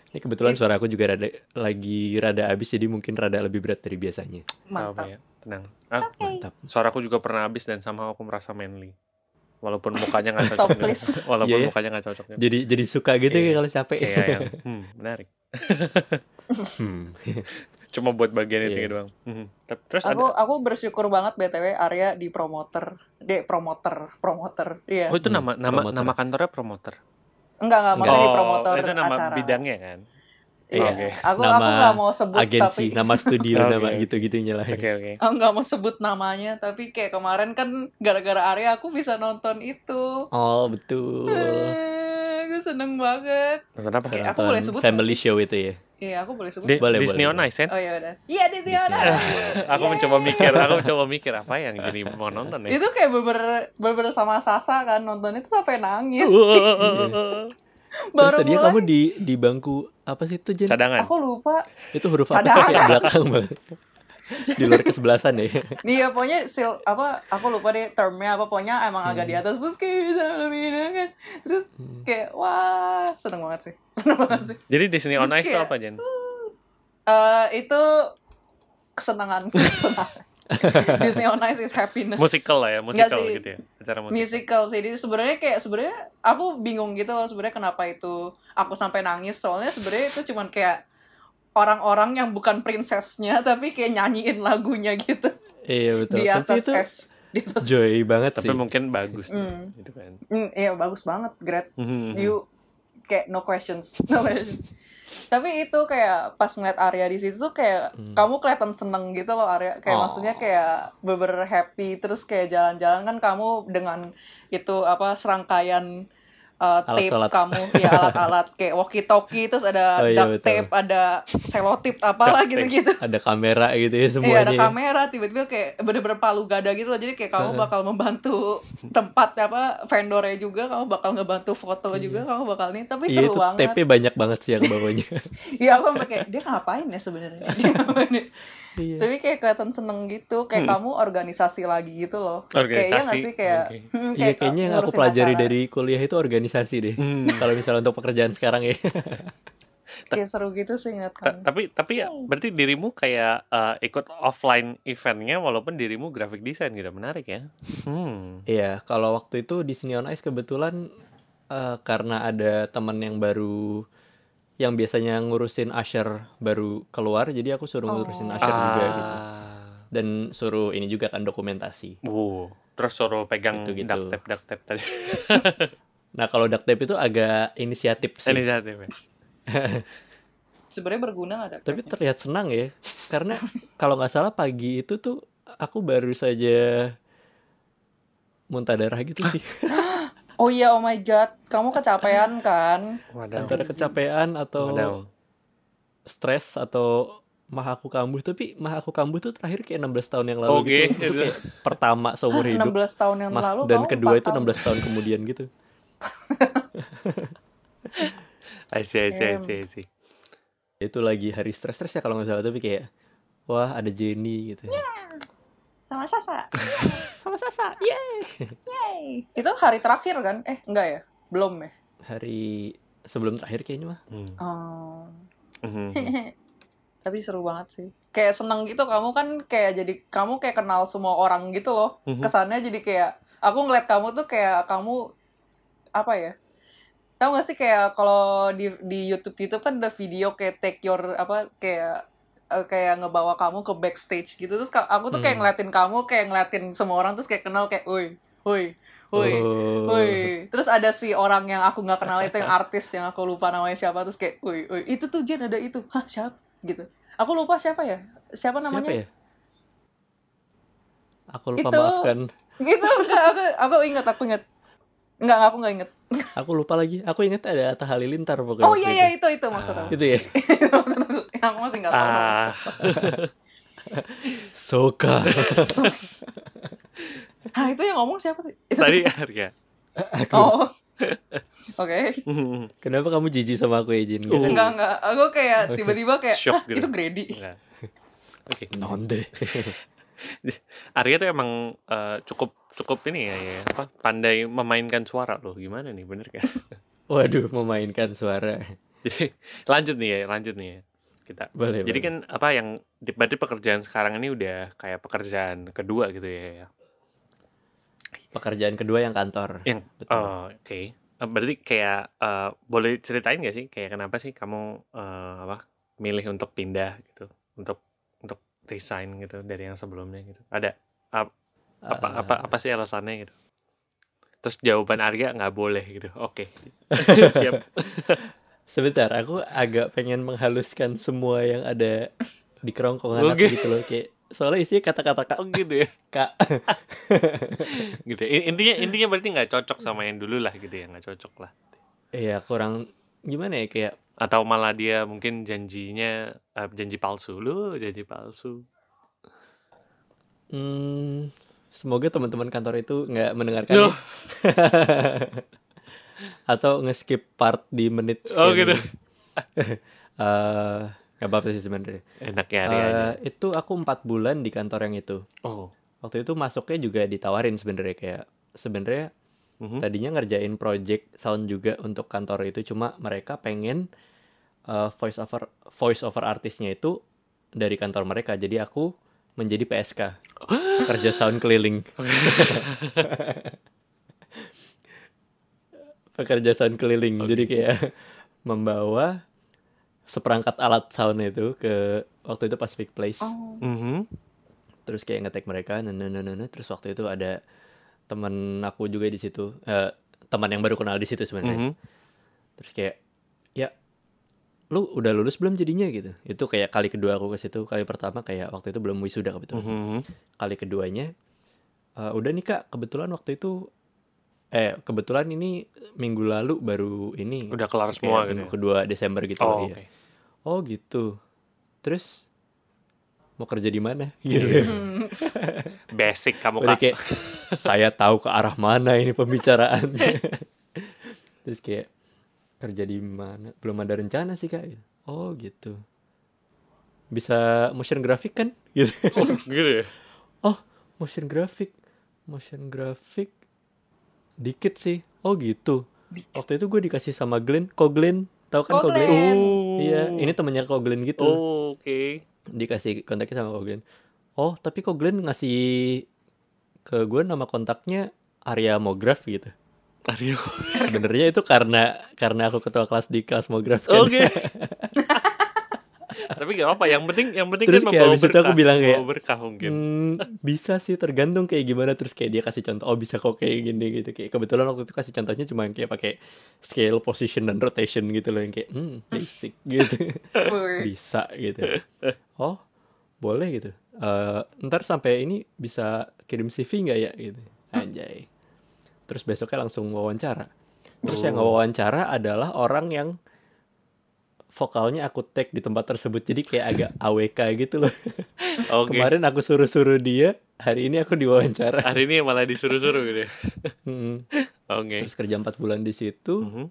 Ini kebetulan suara aku juga rada, lagi rada habis jadi mungkin rada lebih berat dari biasanya. Mantap. Apa ya? Tenang. Ah, Oke. Mantap. suaraku juga pernah habis dan sama aku merasa manly. Walaupun mukanya nggak Stop, [laughs] cocok. juga. please. Walaupun Iya ya? mukanya nggak cocok. Jadi jadi suka gitu Iya. ya kalau capek. Kayak yang hmm, menarik. Hmm. Cuma buat bagian itu Iya. doang. Mhm. Tapi- Terus Aku ada aku bersyukur banget BTW Arya di promoter. De promoter, promoter. Iya. Oh, itu Hmm, nama nama promoter. nama kantornya promoter. Enggak enggak maksudnya di oh, promotor itu nama acara. bidangnya kan. Iya. Oke. Aku Nama aku nggak mau sebut Agensi, tapi nama studio, [laughs] Oke. nama gitu-gitunya lah. Oke, oke. aku nggak mau sebut namanya tapi kayak kemarin kan gara-gara Arya aku bisa nonton itu. Oh, betul. Gue seneng banget. Nonton apa? Oke. aku boleh sebut Family show itu ya. Iya aku boleh sebut. Di- Boleh, Disney boleh, on Ice kan? Oh iya udah. Iya di Tiana. [laughs] aku mencoba mikir, aku mencoba mikir apa yang jadi mau nonton ya. Itu kayak beber beber sama Sasa kan nonton itu sampai nangis. [laughs] Terus Baru tadinya mulai kamu di di bangku apa sih itu Jen? Cadangan. aku lupa. Itu huruf apa sih kayak belakang banget. Di luar kesebelasan ya. Iya pokoknya sil apa aku lupa deh termnya apa pokoknya emang agak di Hmm. atas terus kayak bisa lebih enak kan. Terus kayak wah seneng banget sih. [laughs] Seneng banget sih. Jadi Disney on Ice itu apa, Jen? Eh itu kesenangan, [laughs] kesenangan. [laughs] Disney on Ice is happiness. Musical lah ya, musical sih. gitu ya. Acara musical. musical sih. Jadi sebenarnya kayak sebenarnya aku bingung gitu loh sebenarnya kenapa itu aku sampai nangis soalnya sebenarnya itu cuman kayak orang-orang yang bukan princessnya tapi kayak nyanyiin lagunya gitu Iya betul. di Tapi atas itu es. Di atas joy banget Tapi sih. mungkin bagus Hmm. gitu kan. Hmm, iya bagus banget, great. Mhm. You kayak no questions, no questions. Tapi itu kayak pas ngeliat Arya di situ tuh kayak Hmm. kamu kelihatan seneng gitu loh Arya. Kayak Oh. maksudnya kayak beber happy terus kayak jalan-jalan kan kamu dengan itu apa serangkaian uh, Alat tape sholat. kamu ya alat-alat kayak walkie talkie terus ada Oh, iya, duct betul. tape, ada selotip apalah gitu-gitu. Ada kamera gitu ya Iya semuanya. ada kamera tiba-tiba kayak bener-bener palu gada gitu loh jadi kayak kamu bakal membantu tempat apa vendornya juga kamu bakal ngebantu foto juga kamu bakal nih tapi Iya seru itu banget tape banyak banget sih yang bawahnya. [laughs] Iya aku kayak dia ngapain ya sebenarnya ya? [laughs] [laughs] Iya. tapi kayak kelihatan seneng gitu kayak Hmm. kamu organisasi lagi gitu loh Organisasi, kayak iya nggak sih kayak oke. hmm, Iya kayaknya yang aku pelajari acara. dari kuliah itu organisasi deh. Hmm. [laughs] Kalau misalnya untuk pekerjaan sekarang ya. kayak seru gitu sih ingat kami. tapi tapi ya berarti dirimu kayak eh, ikut offline eventnya walaupun dirimu graphic design gitu menarik ya. Hmm. Iya, kalau waktu itu di Sini on Ice kebetulan eh, karena ada teman yang baru yang biasanya ngurusin Asher baru keluar, jadi aku suruh ngurusin Oh. Asher juga gitu. Ah. Dan suruh ini juga kan dokumentasi. Wow. Terus suruh pegang Gitu-gitu. duct tape duct tape tadi. [laughs] Nah, kalau duct tape itu agak inisiatif sih. Inisiatif ya. [laughs] Sebenarnya berguna ada? Tapi terlihat senang ya, karena kalau nggak salah pagi itu tuh aku baru saja muntah darah gitu sih. [laughs] Oh iya, oh my god, kamu kecapean kan? Waduh. Antara kecapean atau Waduh. stres atau mah aku kambuh tapi mah aku kambuh tuh terakhir kayak 16 tahun yang lalu Oke. gitu itu kayak pertama seumur [laughs] hidup 16 tahun yang Mah- lalu dan kamu kedua 4 itu tahun. 16 tahun kemudian gitu [laughs] I see, I see, I see, I see. itu lagi hari stres-stres ya kalau nggak salah tapi kayak wah ada Jenny gitu Sama Sasa. [laughs] sama Sasa yeay Yay. Itu hari terakhir kan? Eh, enggak ya? Belum ya? hari sebelum terakhir kayaknya mah Hmm. Oh. Mhm. [laughs] Tapi seru banget sih. Kayak seneng gitu kamu kan kayak jadi kamu kayak kenal semua orang gitu loh. Kesannya jadi kayak aku ngeliat kamu tuh kayak kamu apa ya? Tahu gak sih kayak kalau di di YouTube YouTube kan ada video kayak take your apa kayak eh, kayak ngebawa kamu ke backstage gitu terus aku tuh kayak Hmm. ngeliatin kamu kayak ngeliatin semua orang terus kayak kenal kayak woi woi woi Oh. Woi, terus ada si orang yang aku nggak kenal itu yang artis yang aku lupa namanya siapa terus kayak, woi, woi, itu tuh Jen ada itu, hah siapa? Gitu. Aku lupa siapa ya? Siapa namanya? siapa ya aku lupa Itu. maafkan [laughs] Gitu, enggak, aku, aku ingat, aku ingat. Enggak, aku nggak inget. aku lupa lagi aku inget ada Atta Halilintar pokoknya Oh iya itu. iya itu itu maksud aku. gitu ya [laughs] yang aku masih nggak tahu. Ah. Soka Hah [laughs] itu yang ngomong siapa sih? Itu- Tadi Arya. aku Oh. Oke. kenapa kamu jijik sama aku ya Jin Uh. Enggak enggak, aku kayak tiba-tiba kayak, Shock "Hah, gitu. itu Grady. Oke. nonde [laughs] Arya tuh emang eh, cukup cukup ini ya, ya apa pandai memainkan suara loh. Gimana nih, bener kan? [laughs] waduh memainkan suara [laughs] Jadi lanjut nih ya, lanjut nih ya. Kita. boleh Jadi boleh. kan apa yang berarti pekerjaan sekarang ini udah kayak pekerjaan kedua gitu ya. ya. pekerjaan kedua yang kantor Yang betul oh, oke. Eh, Berarti kayak eh, boleh ceritain gak sih kayak kenapa sih kamu eh, apa milih untuk pindah gitu, untuk untuk resign gitu dari yang sebelumnya gitu. Ada apa Eh, apa apa sih alasannya gitu? Terus jawaban Arya nggak boleh gitu. Oke. [laughs] Siap. sebentar aku agak pengen menghaluskan semua yang ada di kerongkongan aku Oke. gitu loh kayak soalnya isinya kata-kata kak Oh gitu ya. [laughs] kak [laughs] Gitu. ya. Intinya intinya berarti nggak cocok sama yang dulu lah gitu ya, nggak cocok lah. Iya kurang gimana ya kayak Atau malah dia mungkin janjinya eh, janji palsu lu, janji palsu. hmm, semoga teman-teman kantor itu nggak mendengarkan ya. [laughs] atau nge-skip part di menit Oh, gitu. ini. [laughs] Eh, apa-apa sih sebenarnya. Enaknya Arya aja. Eh, itu aku empat bulan di kantor yang itu. Oh. Waktu itu masuknya juga ditawarin sebenarnya kayak sebenarnya Mhm. tadinya ngerjain project sound juga untuk kantor itu cuma mereka pengen uh, voice over voice over artisnya itu dari kantor mereka jadi aku menjadi PSK kerja sound keliling. [laughs] Pekerja sound keliling. Oh, jadi kayak membawa seperangkat alat sound itu ke waktu itu Pacific Place. Oh. Mhm. terus kayak ngetek mereka nah, nah, nah, nah, terus waktu itu ada teman aku juga di situ eh, teman yang baru kenal di situ sebenarnya. Mhm. terus kayak ya lu udah lulus belum jadinya gitu itu kayak kali kedua aku ke situ kali pertama kayak waktu itu belum wisuda kebetulan Mhm. kali keduanya "Eh, udah nih kak kebetulan waktu itu eh kebetulan ini minggu lalu baru ini Udah kelar semua gitu. minggu ya? kedua Desember gitu Oh, iya. oke. oh gitu terus mau kerja di mana Iya. gitu Hmm. [laughs] Basic kamu kak. kayak saya tahu ke arah mana ini [laughs] pembicaraannya. Terus kayak kerja di mana? Belum ada rencana sih kak. Oh gitu. Bisa motion graphic kan? Gitu. [laughs] Oh, gitu ya. motion graphic, motion graphic dikit sih. Oh gitu. Waktu itu gue dikasih sama Glenn. Kok Glenn tahu kan Oh, Koglen Glenn. iya ini temennya Koglen gitu Oh, oke. dikasih kontaknya sama Koglen oh tapi Koglen ngasih ke gue nama kontaknya Arya Mograf gitu Aryo. sebenarnya itu karena karena aku ketua kelas di kelas Mograf kan. Oke. [laughs] Tapi gak apa-apa, yang penting yang penting Terus kan kayak membawa abis itu berkah. aku bilang kayak, berkah mungkin. Hmm, bisa sih tergantung kayak gimana. Terus kayak dia kasih contoh oh bisa kok kayak gini gitu. Kayak kebetulan waktu itu kasih contohnya cuma yang kayak pakai scale position dan rotation gitu loh yang kayak hmm basic [laughs] gitu. Bisa gitu. Oh boleh gitu. Eh, ntar sampai ini bisa kirim CV nggak ya? gitu. Anjay terus besoknya langsung wawancara terus yang Oh. wawancara adalah orang yang vokalnya aku tag di tempat tersebut jadi kayak agak AWK gitu loh [laughs] Oke. kemarin aku suruh-suruh dia hari ini aku diwawancara Hari ini malah disuruh-suruh gitu ya. [laughs] Mm. Oke. terus kerja empat bulan di situ Mhm.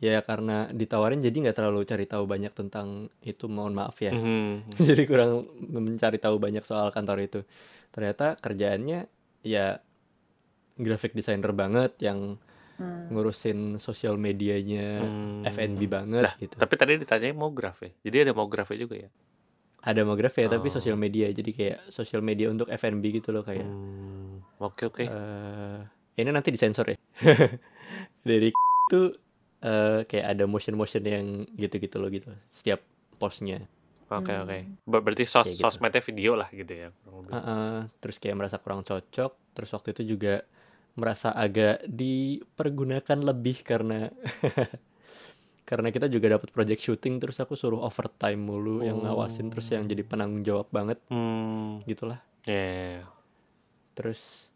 ya karena ditawarin jadi nggak terlalu cari tahu banyak tentang itu mohon maaf ya Mhm. [laughs] jadi kurang mencari tahu banyak soal kantor itu ternyata kerjaannya ya graphic designer banget yang Hmm. ngurusin sosial medianya Hmm. F&B banget Lah, gitu Tapi tadi ditanya mau graf ya. Jadi ada mau grafnya juga ya. ada mau graph ya tapi Oh. sosial media jadi kayak sosial media untuk F&B gitu loh kayak Hmm. Oke oke. eh ini nanti disensor ya [laughs] dari itu eh, kayak ada motion motion yang gitu-gitu loh gitu setiap postnya Oke Hmm. oke. Ber- Berarti sos Kayak gitu. sosmednya video lah gitu ya. lebih. Heeh, terus kayak merasa kurang cocok terus waktu itu juga merasa agak dipergunakan lebih karena [laughs] karena kita juga dapat project shooting terus aku suruh overtime mulu yang ngawasin terus yang jadi penanggung jawab banget Hmm. gitulah Ya. ya, ya. terus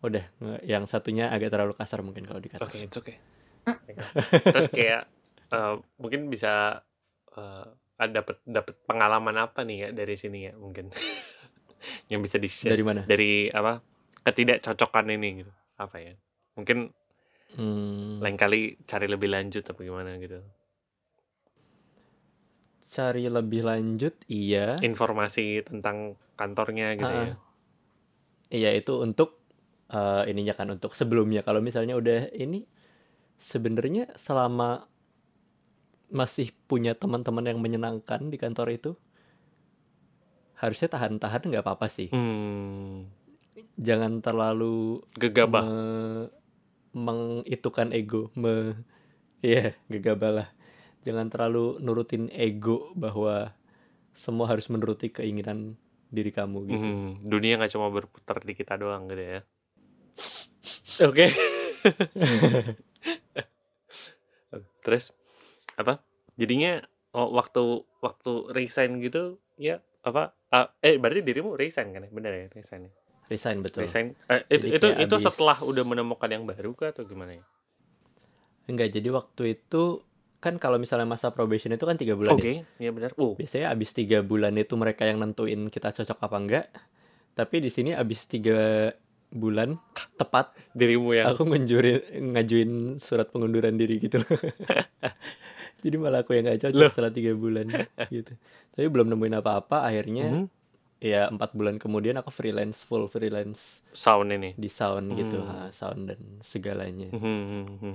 udah yang satunya agak terlalu kasar mungkin kalau dikata Oke, it's okay. Terus kayak eh, mungkin bisa eh, ada dapat dapat pengalaman apa nih ya dari sini ya mungkin [laughs] yang bisa di share dari mana dari apa ketidakcocokan ini gitu. Apa ya? Mungkin Hmm, lain kali cari lebih lanjut atau gimana gitu. Cari lebih lanjut iya. Informasi tentang kantornya gitu Ah, ya. Iya itu untuk eh, ininya kan untuk sebelumnya. Kalau misalnya udah ini sebenarnya selama masih punya teman-teman yang menyenangkan di kantor itu harusnya tahan-tahan nggak apa-apa sih. hmm, Jangan terlalu gegabah me- mengitukan ego, me iya gegabah lah. Jangan terlalu nurutin ego bahwa semua harus menuruti keinginan diri kamu gitu. Hmm, dunia nggak cuma berputar di kita doang gitu ya [laughs] oke [laughs] terus apa jadinya oh, waktu waktu resign gitu ya apa ah, eh berarti dirimu resign kan ya benar ya resign ya? Resign betul. resign eh, itu itu abis- setelah udah menemukan yang baru kah atau gimana ya Enggak, jadi waktu itu kan kalau misalnya masa probation itu kan tiga bulan oke ya. ya benar uh Biasanya abis tiga bulan itu mereka yang nentuin kita cocok apa enggak. Tapi di sini abis tiga bulan tepat dirimu yang aku ngunjurin ngajuin surat pengunduran diri gitu loh. [laughs] jadi malah aku yang nggak cocok Loh. setelah tiga bulan gitu. Tapi belum nemuin apa-apa. Akhirnya Mhm. Ya empat bulan kemudian aku freelance full freelance sound ini di sound gitu, Hmm. ha, sound dan segalanya. Mhm, mhm, mhm.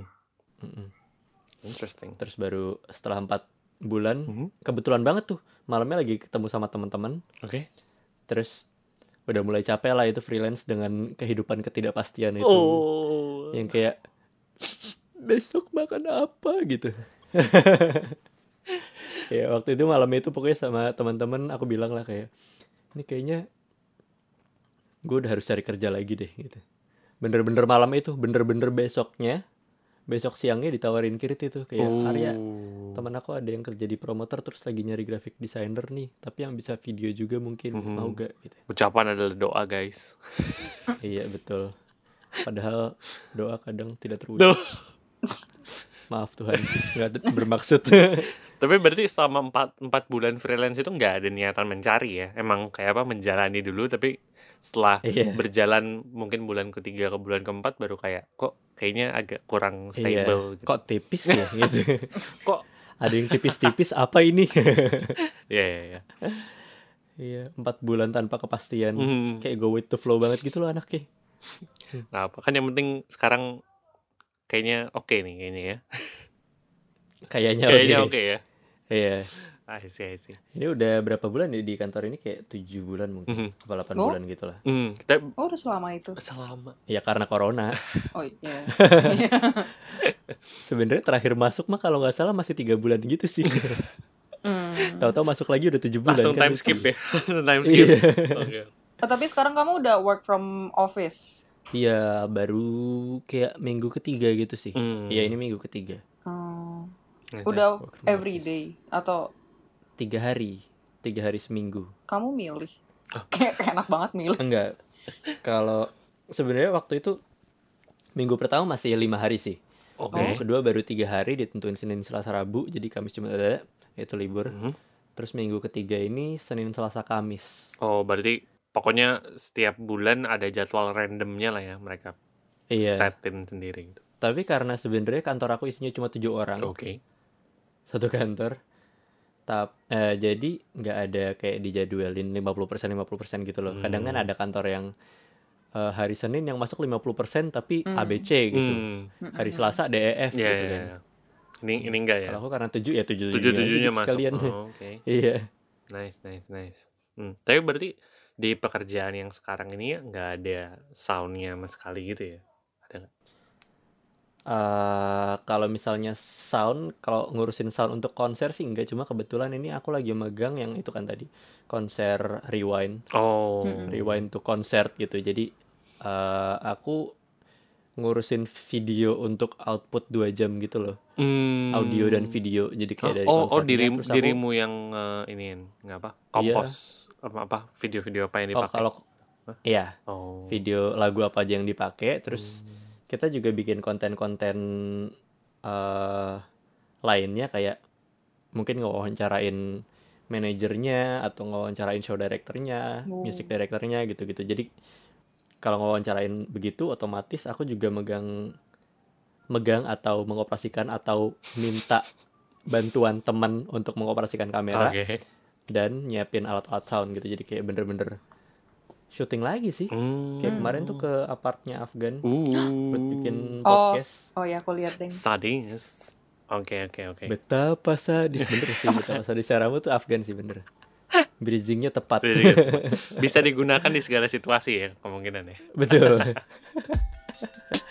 Mm-mm. interesting Terus baru setelah empat bulan Mhm. kebetulan banget tuh malamnya lagi ketemu sama teman-teman oke terus udah mulai capek lah itu freelance dengan kehidupan ketidakpastian itu oh yang kayak besok makan apa gitu [laughs] ya waktu itu malam itu pokoknya sama teman-teman aku bilang lah kayak ini kayaknya gue udah harus cari kerja lagi deh gitu. Bener-bener malam itu bener-bener besoknya besok siangnya ditawarin kirit itu kayak Arya Oh. teman aku ada yang kerja di promoter terus lagi nyari graphic designer nih tapi yang bisa video juga mungkin Mhm. mau gak gitu. Ucapan adalah doa guys. [laughs] Iya betul. Padahal doa kadang tidak terwujud. Maaf Tuhan. Nggak bermaksud [laughs] Tapi berarti selama empat, empat bulan freelance itu nggak ada niatan mencari ya? Emang kayak apa menjalani dulu tapi setelah Iya. berjalan mungkin bulan ketiga ke bulan keempat baru kayak kok kayaknya agak kurang Iya, stable gitu. kok tipis ya [laughs] gitu Kok- ada yang tipis-tipis apa ini [laughs] Iya iya iya. iya empat bulan tanpa kepastian Hmm, kayak go with the flow banget gitu loh anaknya nggak apa kan yang penting sekarang kayaknya oke nih kayaknya ya. Kayaknya Kayaknya oke. oke ya. Iya. I see, I see. Ini udah berapa bulan ya di kantor ini kayak tujuh bulan mungkin, Mhm. apa 8 Oh. bulan gitu lah. Hmm, kita Oh, udah selama itu. selama. Ya karena corona. [laughs] Oh iya. [laughs] Sebenarnya terakhir masuk mah kalau nggak salah masih tiga bulan gitu sih. [laughs] Hmm. Tahu-tahu masuk lagi udah tujuh bulan Langsung kan. time skip ya. time skip. Iya. Oke. Oh, tapi sekarang kamu udah work from office. Iya, baru kayak minggu ketiga gitu sih. Hmm. Iya, ini minggu ketiga. Hmm. Nice. Udah Work from every office. day atau Tiga hari, tiga hari seminggu. kamu milih? Ah. [laughs] Kayak enak banget milih. Enggak. Kalau sebenarnya waktu itu minggu pertama masih lima hari sih. Oke. Minggu kedua baru tiga hari ditentuin Senin, Selasa, Rabu. Jadi Kamis cuma ada itu libur. Mhm. Terus minggu ketiga ini Senin, Selasa, Kamis. Oh, berarti pokoknya setiap bulan ada jadwal randomnya lah ya mereka Iya. setin sendiri gitu. Tapi karena sebenarnya kantor aku isinya cuma tujuh orang Oke. Satu kantor. Tap, eh, jadi nggak ada kayak dijadwalin 50% 50% gitu loh. Kadang kan Hmm. ada kantor yang eh, hari Senin yang masuk 50% tapi Hmm. ABC gitu. Hmm. Hari Selasa DEF Ya, gitu ya, kan. ya. Ini ini enggak ya. Kalau aku karena tujuh ya tujuh Tujuh tujuhnya masuk. sekalian. Oh, [laughs] Oke. iya. Nice, nice, nice. Hmm. Tapi berarti di pekerjaan yang sekarang ini nggak ada soundnya sama sekali gitu ya? Eh, kalau misalnya sound, kalau ngurusin sound untuk konser sih enggak cuma kebetulan ini aku lagi megang yang itu kan tadi konser rewind, Oh. Mm-mm. rewind to concert gitu. Jadi eh, aku ngurusin video untuk output dua jam gitu loh, Hmm. audio dan video. Jadi kayak dari Oh, oh dirimu, terus aku dirimu yang eh, iniin nggak apa? Iya. Kompos apa apa video-video apa yang oh dipakai? kalau Hah? iya Oh. video lagu apa aja yang dipakai, terus Hmm. Kita juga bikin konten-konten eh lainnya kayak mungkin ngewawancarain manajernya atau ngewawancarain show directornya, Oh. music directornya gitu-gitu. Jadi kalau ngewawancarain begitu otomatis aku juga megang megang atau mengoperasikan atau minta bantuan teman untuk mengoperasikan kamera Oke. dan nyiapin alat-alat sound gitu. Jadi kayak bener-bener syuting lagi sih. Hmm. Kayak kemarin tuh ke apartnya Afgan buat bikin Uh. Oh. podcast. Oh ya, aku lihat deh. Sadis. Oke, oke, oke. Betapa sadis bener sih betapa sadis caramu tuh Afgan sih bener. Bridgingnya tepat. Bisa digunakan di segala situasi ya kemungkinan ya. Betul. [laughs]